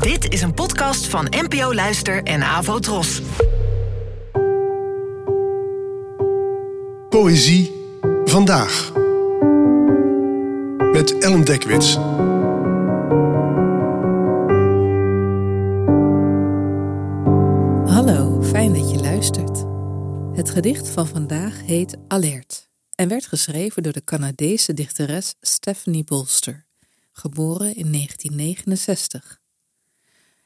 Dit is een podcast van NPO Luister en Avo Tros. Poëzie vandaag. Met Ellen Dekwits. Hallo, fijn dat je luistert. Het gedicht van vandaag heet Alert en werd geschreven door de Canadese dichteres Stephanie Bolster, geboren in 1969.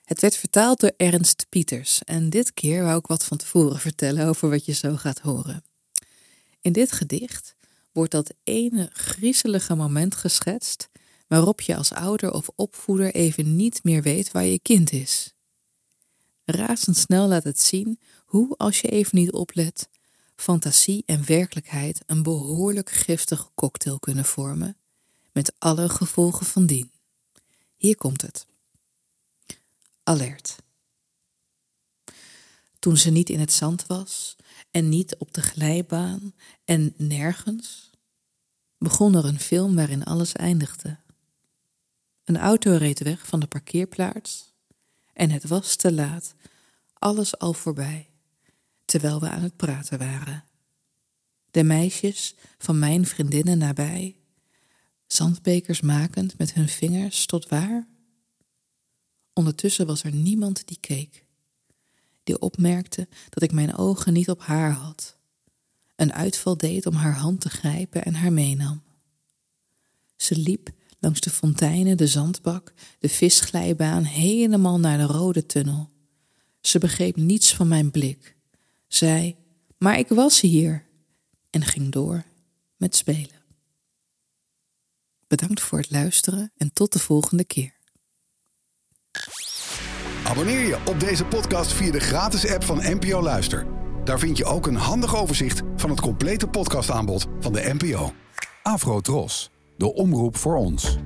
Het werd vertaald door Ernst Pieters en dit keer wou ik wat van tevoren vertellen over wat je zo gaat horen. In dit gedicht wordt dat ene griezelige moment geschetst waarop je als ouder of opvoeder even niet meer weet waar je kind is. Razendsnel laat het zien hoe, als je even niet oplet, fantasie en werkelijkheid een behoorlijk giftige cocktail kunnen vormen, met alle gevolgen van dien. Hier komt het. Alert. Toen ze niet in het zand was en niet op de glijbaan en nergens, begon er een film waarin alles eindigde. Een auto reed weg van de parkeerplaats en het was te laat, alles al voorbij, terwijl we aan het praten waren. De meisjes van mijn vriendinnen nabij, zandbekers makend met hun vingers tot waar? Ondertussen was er niemand die keek, die opmerkte dat ik mijn ogen niet op haar had, een uitval deed om haar hand te grijpen en haar meenam. Ze liep langs de fonteinen, de zandbak, de visglijbaan, helemaal naar de rode tunnel. Ze begreep niets van mijn blik, zei, maar ik was hier, en ging door met spelen. Bedankt voor het luisteren en tot de volgende keer. Abonneer je op deze podcast via de gratis app van NPO Luister. Daar vind je ook een handig overzicht van het complete podcastaanbod van de NPO. Afro Tros, de omroep voor ons.